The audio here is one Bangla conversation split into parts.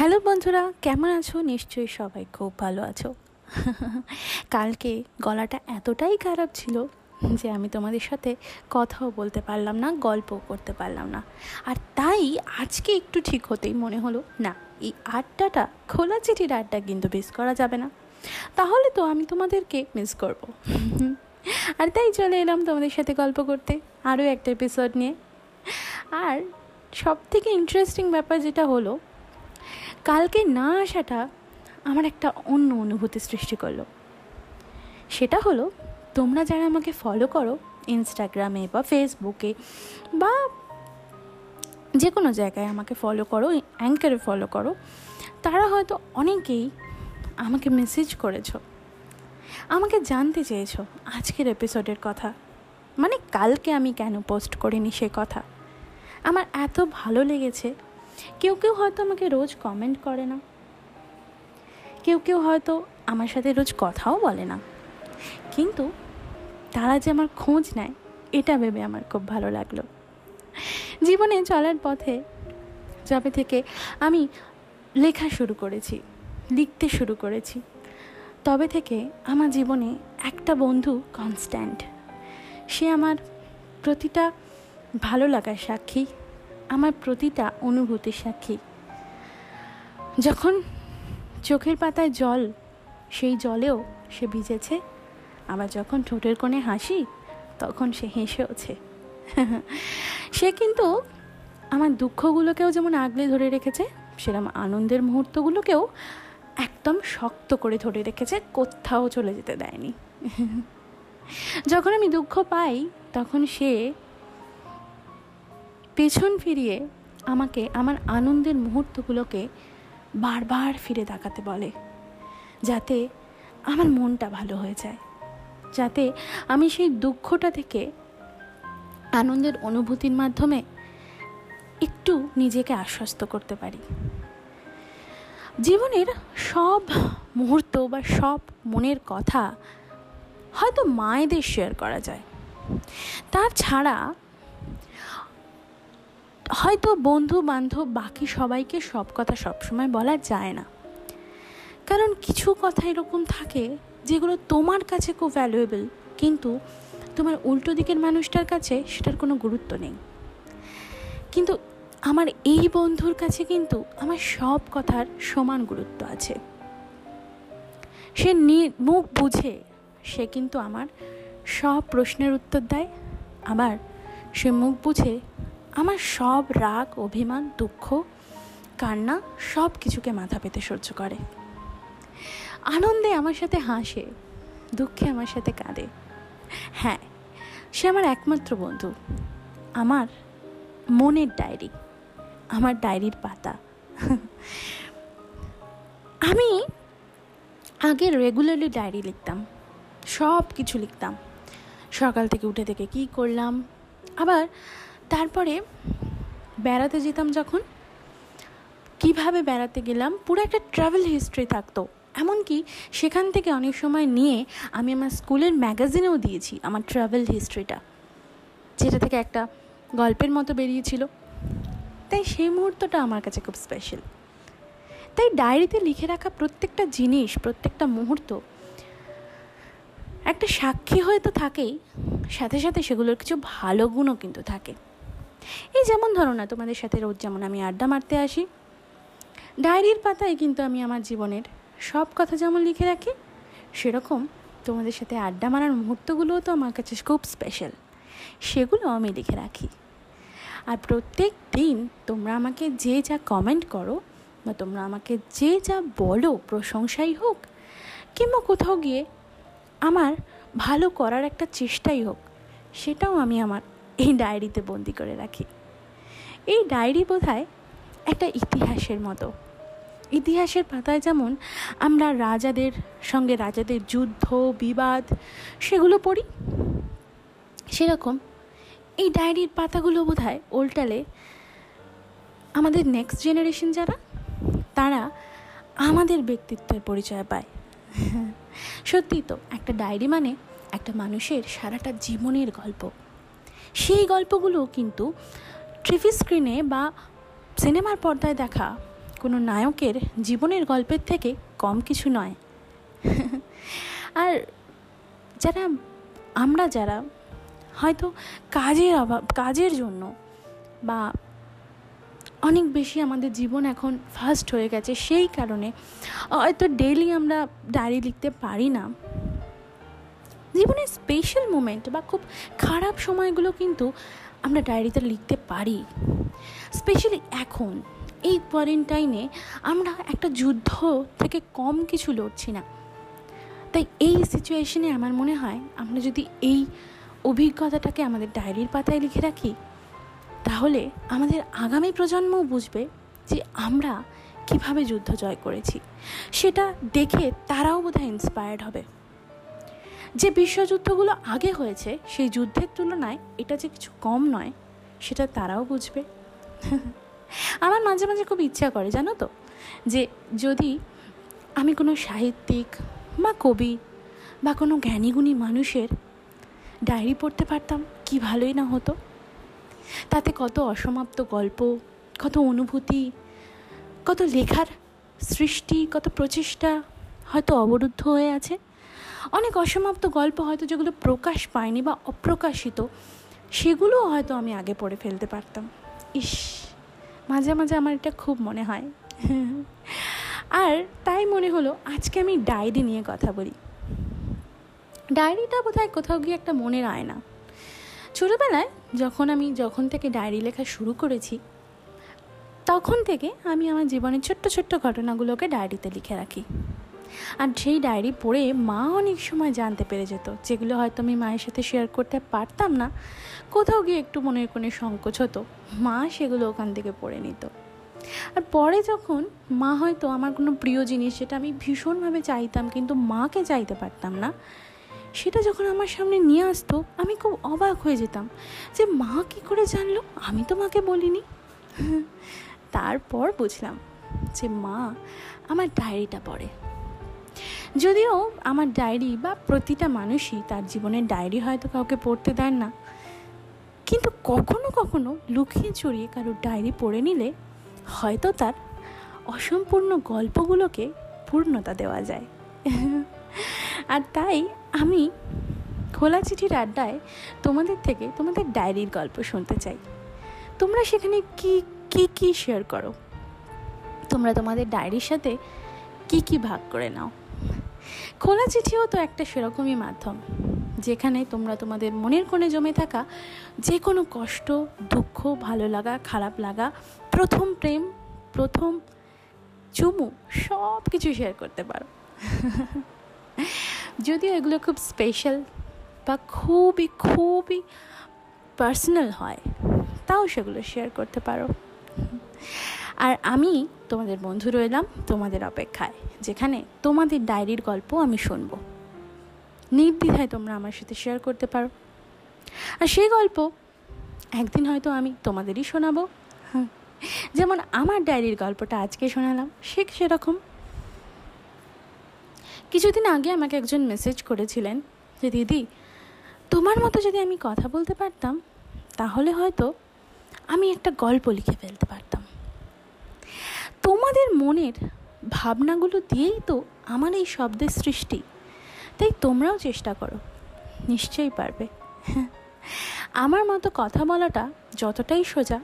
হ্যালো বন্ধুরা, কেমন আছো? নিশ্চয়ই সবাই খুব ভালো আছো। কালকে গলাটা এতটাই খারাপ ছিল যে আমি তোমাদের সাথে কথাও বলতে পারলাম না, গল্পও করতে পারলাম না। আর তাই আজকে একটু ঠিক হতেই মনে হলো, না, এই আড্ডাটা, খোলা চিঠির আড্ডা কিন্তু মিস করা যাবে না। তাহলে তো আমি তোমাদেরকে মিস করব। আর তাই চলে এলাম তোমাদের সাথে গল্প করতে, আরও একটা এপিসোড নিয়ে। আর সব থেকে ইন্টারেস্টিং ব্যাপার যেটা হলো কালকে না আসাটা আমার একটা অন্য অনুভূতি সৃষ্টি করল। সেটা হলো, তোমরা যারা আমাকে ফলো করো ইনস্টাগ্রামে বা ফেসবুকে বা যে কোনো জায়গায় আমাকে ফলো করো অ্যাঙ্কারে ফলো করো, তারা হয়তো অনেকেই আমাকে মেসেজ করেছ, আমাকে জানতে চেয়েছ আজকের এপিসোডের কথা। মানে কালকে আমি কেন পোস্ট করিনি সে কথা? আমার এত ভালো লেগেছে কেউ কেউ হয়তো আমাকে রোজ কমেন্ট করে না। কেউ কেউ হয়তো আমার সাথে রোজ কথাও বলে না। কিন্তু তারা যে আমার খোঁজ নেয়, এটা ভেবে আমার খুব ভালো লাগল। জীবনে চলার পথে যবে থেকে আমি লেখা শুরু করেছি, লিখতে শুরু করেছি, তবে থেকে আমার জীবনে একটা বন্ধু কনস্ট্যান্ট সে আমার প্রতিটা ভালো লাগার সাক্ষী আমার প্রতিটা অনুভূতির সাক্ষী। যখন চোখের পাতায় জল, সেই জলেও সে ভিজেছে। আবার যখন ঠোঁটের কোণে হাসি, তখন সে হেসেওছে। সে কিন্তু আমার দুঃখগুলোকেও যেমন আগলে ধরে রেখেছে সেরকম আনন্দের মুহূর্তগুলোকেও একদম শক্ত করে ধরে রেখেছে, কোথাও চলে যেতে দেয়নি। যখন আমি দুঃখ পাই, তখন সে পেছন ফিরিয়ে আমাকে আমার আনন্দের মুহূর্তগুলোকে বারবার ফিরে তাকাতে বলে, যাতে আমার মনটা ভালো হয়ে যায়, যাতে আমি সেই দুঃখটা থেকে আনন্দের অনুভূতির মাধ্যমে একটু নিজেকে আশ্বস্ত করতে পারি। জীবনের সব মুহূর্ত বা সব মনের কথা হয়তো মায়েদের শেয়ার করা যায়। তার ছাড়া হয়তো বন্ধু বান্ধব বাকি সবাইকে সব কথা সবসময় বলা যায় না। কারণ কিছু কথা এরকম থাকে যেগুলো তোমার কাছে খুব ভ্যালুয়েবল কিন্তু তোমার উল্টো দিকের মানুষটার কাছে সেটার কোনো গুরুত্ব নেই। কিন্তু আমার এই বন্ধুর কাছে কিন্তু আমার সব কথার সমান গুরুত্ব আছে। সে মুখ বুঝে সে কিন্তু আমার সব প্রশ্নের উত্তর দেয়, আবার সে মুখ বুঝে আমার সব রাগ, অভিমান, দুঃখ, কান্না সব কিছুকে মাথা পেতে সহ্য করে। আনন্দে আমার সাথে হাসে, দুঃখে আমার সাথে কাঁদে। হ্যাঁ সে আমার একমাত্র বন্ধু। আমার মনের ডায়েরি, আমার ডায়েরির পাতা। আমি আগে রেগুলারলি ডায়েরি লিখতাম সব কিছু লিখতাম। সকাল থেকে উঠে থেকে কী করলাম, আবার তারপরে বেড়াতে যেতাম যখন, কীভাবে বেড়াতে গেলাম, পুরো একটা ট্রাভেল হিস্ট্রি থাকতো। এমনকি সেখান থেকে অনেক সময় নিয়ে আমি আমার স্কুলের ম্যাগাজিনেও দিয়েছি আমার ট্রাভেল হিস্ট্রিটা যেটা থেকে একটা গল্পের মতো বেরিয়েছিল। তাই সেই মুহূর্তটা আমার কাছে খুব স্পেশাল তাই ডায়েরিতে লিখে রাখা প্রত্যেকটা জিনিস, প্রত্যেকটা মুহূর্ত, একটা সাক্ষী হয়ে তো থাকেই, সাথে সাথে সেগুলোর কিছু ভালো গুণও কিন্তু থাকে। এই যেমন ধরো না, তোমাদের সাথে রোজ যেমন আমি আড্ডা মারতে আসি, ডায়েরির পাতায় কিন্তু আমি আমার জীবনের সব কথা যেমন লিখে রাখি, সেরকম তোমাদের সাথে আড্ডা মারার মুহূর্তগুলোও তো আমার কাছে খুব স্পেশাল সেগুলো আমি লিখে রাখি। আর প্রত্যেক দিন তোমরা আমাকে যে যা কমেন্ট করো, বা তোমরা আমাকে যে যা বলো, প্রশংসাই হোক, কিংবা কোথাও গিয়ে আমার ভালো করার একটা চেষ্টাই হোক, সেটাও আমি আমার এই ডায়েরিতে বন্দি করে রাখি। এই ডায়েরি বোধ একটা ইতিহাসের মতো। ইতিহাসের পাতায় যেমন আমরা রাজাদের সঙ্গে রাজাদের যুদ্ধ, বিবাদ সেগুলো পড়ি, সেরকম এই ডায়েরির পাতাগুলো বোধ হয় ওল্টালে আমাদের নেক্সট জেনারেশন যারা, তারা আমাদের ব্যক্তিত্বের পরিচয় পায়। সত্যি তো, একটা ডায়েরি মানে একটা মানুষের সারাটা জীবনের গল্প। সেই গল্পগুলো কিন্তু টিভি স্ক্রিনে বা সিনেমার পর্দায় দেখা কোনো নায়কের জীবনের গল্পের থেকে কম কিছু নয়। আর যারা, আমরা যারা হয়তো কাজের অভাব, কাজের জন্য বা অনেক বেশি আমাদের জীবন এখন ফাস্ট হয়ে গেছে সেই কারণে হয়তো ডেলি আমরা ডায়েরি লিখতে পারি না। জীবনের স্পেশাল মোমেন্ট বা খুব খারাপ সময়গুলো কিন্তু আমরা ডায়েরিতে লিখতে পারি। স্পেশালি এখন, এই কোয়ারেন্টাইনে আমরা একটা যুদ্ধ থেকে কম কিছু লড়ছি না। তাই এই সিচুয়েশনে আমার মনে হয় আমরা যদি এই অভিজ্ঞতাটাকে আমাদের ডায়েরির পাতায় লিখে রাখি, তাহলে আমাদের আগামী প্রজন্মও বুঝবে যে আমরা কীভাবে যুদ্ধ জয় করেছি। সেটা দেখে তারাও বোধহয় ইন্সপায়ার্ড হবে। যে বিশ্বযুদ্ধগুলো আগে হয়েছে, সেই যুদ্ধের তুলনায় এটা যে কিছু কম নয়, সেটা তারাও বুঝবে। আমার মাঝে মাঝে খুব ইচ্ছা করে, জানো তো, যে যদি আমি কোনো সাহিত্যিক বা কবি বা কোনো জ্ঞানীগুণী মানুষের ডায়েরি পড়তে পারতাম, কি ভালোই না হতো? তাতে কত অসমাপ্ত গল্প, কত অনুভূতি, কত লেখার সৃষ্টি, কত প্রচেষ্টা হয়তো অবরুদ্ধ হয়ে আছে। অনেক অসমাপ্ত গল্প হয়তো যেগুলো প্রকাশ পায়নি বা অপ্রকাশিত, সেগুলোও হয়তো আমি আগে পড়ে ফেলতে পারতাম। ইস, মাঝে মাঝে আমার এটা খুব মনে হয়। আর তাই মনে হলো, আজকে আমি ডায়েরি নিয়ে কথা বলি। ডায়েরিটা বোধহয় কোথাও গিয়ে একটা মনের আয়না। ছোটোবেলায় যখন আমি যখন থেকে ডায়েরি লেখা শুরু করেছি, তখন থেকে আমি আমার জীবনের ছোট্ট ছোট্ট ঘটনাগুলোকে ডায়েরিতে লিখে রাখি। আর সেই ডায়েরি পড়ে মা অনেক সময় জানতে পেরে যেত, যেগুলো হয়তো আমি মায়ের সাথে শেয়ার করতে পারতাম না, কোথাও গিয়ে একটু মনের কোণে সংকোচ হতো, মা সেগুলো ওখান থেকে পড়ে নিত। আর পরে যখন মা হয়তো আমার কোনো প্রিয় জিনিস যেটা আমি ভীষণভাবে চাইতাম কিন্তু মাকে চাইতে পারতাম না, সেটা যখন আমার সামনে নিয়ে আসতো, আমি খুব অবাক হয়ে যেতাম যে মা কী করে জানলো? আমি তো মাকে বলিনি। তারপর বুঝলাম যে মা আমার ডায়েরিটা পড়ে। যদিও আমার ডায়েরি বা প্রতিটা মানুষই তার জীবনের ডায়েরি হয়তো কাউকে পড়তে দেন না। কিন্তু কখনো কখনো লুকিয়ে চড়িয়ে কারোর ডায়েরি পড়ে নিলে হয়তো তার অসম্পূর্ণ গল্পগুলোকে পূর্ণতা দেওয়া যায়। আর তাই আমি খোলা চিঠির আড্ডায় তোমাদের থেকে তোমাদের ডায়েরির গল্প শুনতে চাই। তোমরা সেখানে কি কি কি শেয়ার করো? তোমরা তোমাদের ডায়েরির সাথে কি কি ভাগ করে নাও? খোলা চিঠিও তো একটা সেরকমই মাধ্যম, যেখানে তোমরা তোমাদের মনের কোণে জমে থাকা যে কোনো কষ্ট, দুঃখ, ভালো লাগা, খারাপ লাগা, প্রথম প্রেম, প্রথম চুমু সব কিছু শেয়ার করতে পারো। যদিও এগুলো খুব স্পেশাল বা খুবই খুবই পার্সোনাল হয়, তাও সেগুলো শেয়ার করতে পারো। আর আমি তোমাদের বন্ধু রইলাম তোমাদের অপেক্ষায়, যেখানে তোমাদের ডায়েরির গল্প আমি শুনব। নির্দ্বিধায় তোমরা আমার সাথে শেয়ার করতে পারো। আর সেই গল্প একদিন হয়তো আমি তোমাদেরই শোনাবো। যেমন আমার ডায়েরির গল্পটা আজকে শোনালাম, সে সেরকম? কিছুদিন আগে আমাকে একজন মেসেজ করেছিলেন যে, দিদি, তোমার মতো যদি আমি কথা বলতে পারতাম, তাহলে হয়তো আমি একটা গল্প লিখে ফেলতে পারতাম। মনের ভাবনাগুলো দিয়েই তো আমার এই শব্দের সৃষ্টি। তাই তোমরাও চেষ্টা করো। নিশ্চয়ই পারবে। আমার মতো কথা বলাটা যতটাই সোজা,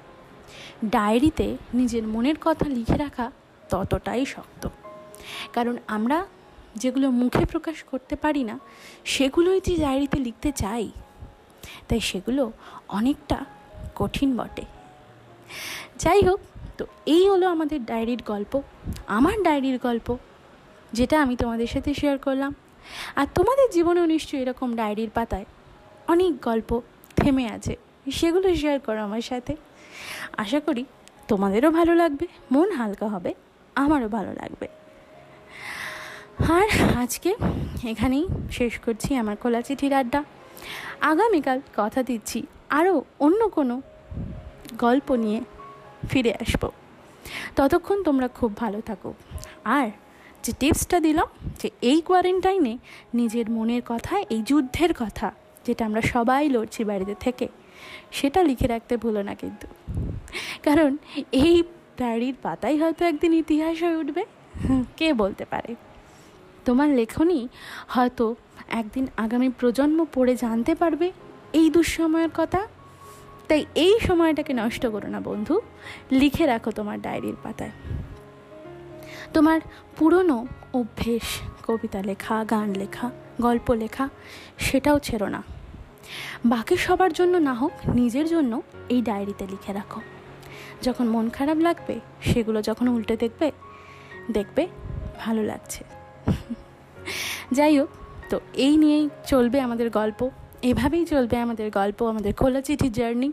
ডায়েরিতে নিজের মনের কথা লিখে রাখা ততটাই শক্ত। কারণ আমরা যেগুলো মুখে প্রকাশ করতে পারি না, সেগুলোই যে ডায়েরিতে লিখতে চাই, তাই সেগুলো অনেকটা কঠিন বটে। যাই হোক তো এই হলো আমাদের ডায়েরির গল্প, আমার ডায়েরির গল্প, যেটা আমি তোমাদের সাথে শেয়ার করলাম। আর তোমাদের জীবনেও নিশ্চয়ই এরকম ডায়েরির পাতায় অনেক গল্প থেমে আছে, সেগুলো শেয়ার করো আমার সাথে। আশা করি তোমাদেরও ভালো লাগবে, মন হালকা হবে, আমারও ভালো লাগবে। আর আজকে এখানেই শেষ করছি আমার খোলা চিঠির আড্ডা। আগামীকাল কথা দিচ্ছি আরও অন্য কোনো গল্প নিয়ে। ফিরে আসব। ততক্ষণ তোমরা খুব ভালো থাকো। আর যে টিপসটা দিলাম, যে এই কোয়ারেন্টাইনে নিজের মনের কথা, এই যুদ্ধের কথা, যেটা আমরা সবাই লড়ছি বাড়িতে থেকে, সেটা লিখে রাখতে ভুলো না কিন্তু। কারণ এই ডায়েরির পাতাই হয়তো একদিন ইতিহাস হয়ে উঠবে, কে বলতে পারে? তোমার লেখনী হয়তো একদিন আগামী প্রজন্ম পড়ে জানতে পারবে এই দুঃসময়ের কথা তাই এই সময়টাকে নষ্ট করো না, বন্ধু। লিখে রাখো তোমার ডায়েরির পাতায়। তোমার পুরনো অভ্যেস, কবিতা লেখা, গান লেখা, গল্প লেখা, সেটাও ছেড়ো না। বাকি সবার জন্য না হোক, নিজের জন্য এই ডায়েরিতে লিখে রাখো। যখন মন খারাপ লাগবে, সেগুলো যখন উল্টে দেখবে দেখবে ভালো লাগছে। যাই হোক, তো এই নিয়েই চলবে আমাদের গল্প। এভাবেই চলবে আমাদের গল্প, আমাদের খোলা চিঠি জার্নি।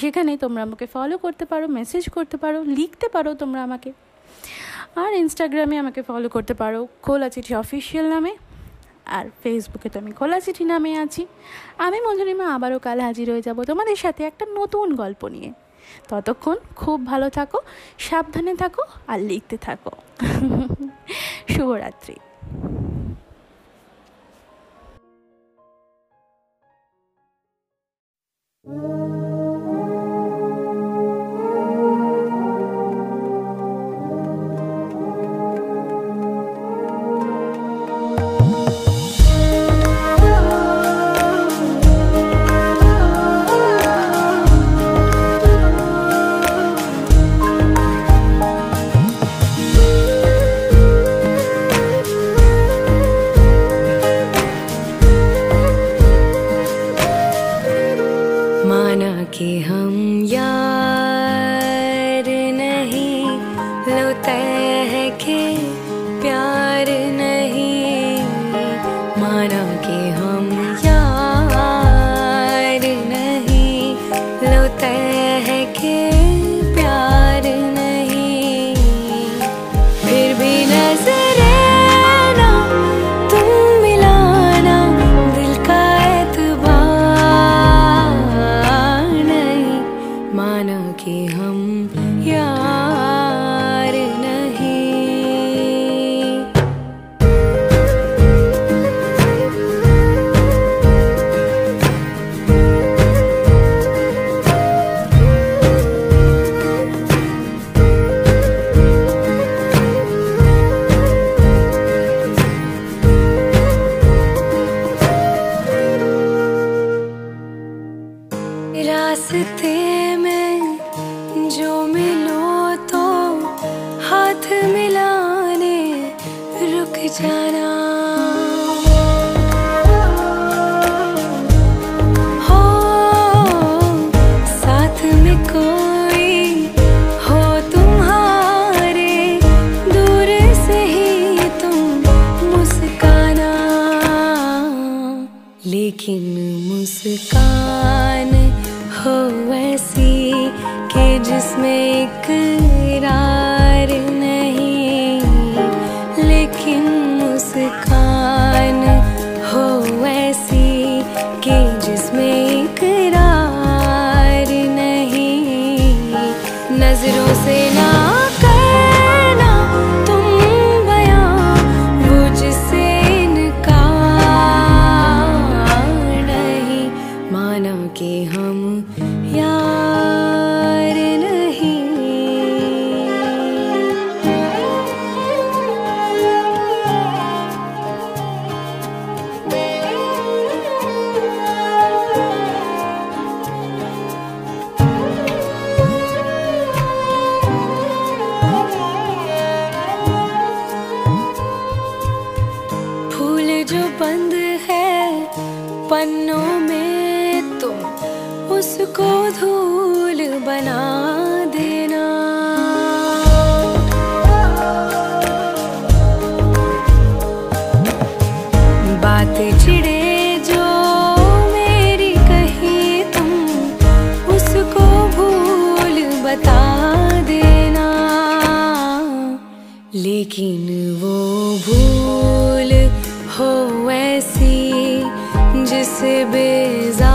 সেখানে তোমরা আমাকে ফলো করতে পারো মেসেজ করতে পারো, লিখতে পারো তোমরা আমাকে। আর ইনস্টাগ্রামে আমাকে ফলো করতে পারো খোলা চিঠি অফিসিয়াল নামে। আর ফেসবুকে তো আমি খোলা চিঠি নামে আছি। আমি মধুরিমা আবারও কাল হাজির হয়ে যাব তোমাদের সাথে একটা নতুন গল্প নিয়ে। ততক্ষণ খুব ভালো থাকো, সাবধানে থাকো আর লিখতে থাকো। শুভরাত্রি। Música dòng gió कि हम यार नहीं। रास्ते में जो मिलो तो हाथ मिलाने रुक जाना। हो, साथ में तुम्हारे, दूर से ही तुम मुस्काना। लेकिन मुस्कान हो वैसी जिसमें इकरार नहीं, लेकिन मुस्कान हो ऐसी कि जिसमें इकरार नहीं। नज़रों से ना के हम पन्नों में तुम उसको धूल बना देना। बात चिड़े जो मेरी कही तुम उसको भूल बता देना। लेकिन से बेजा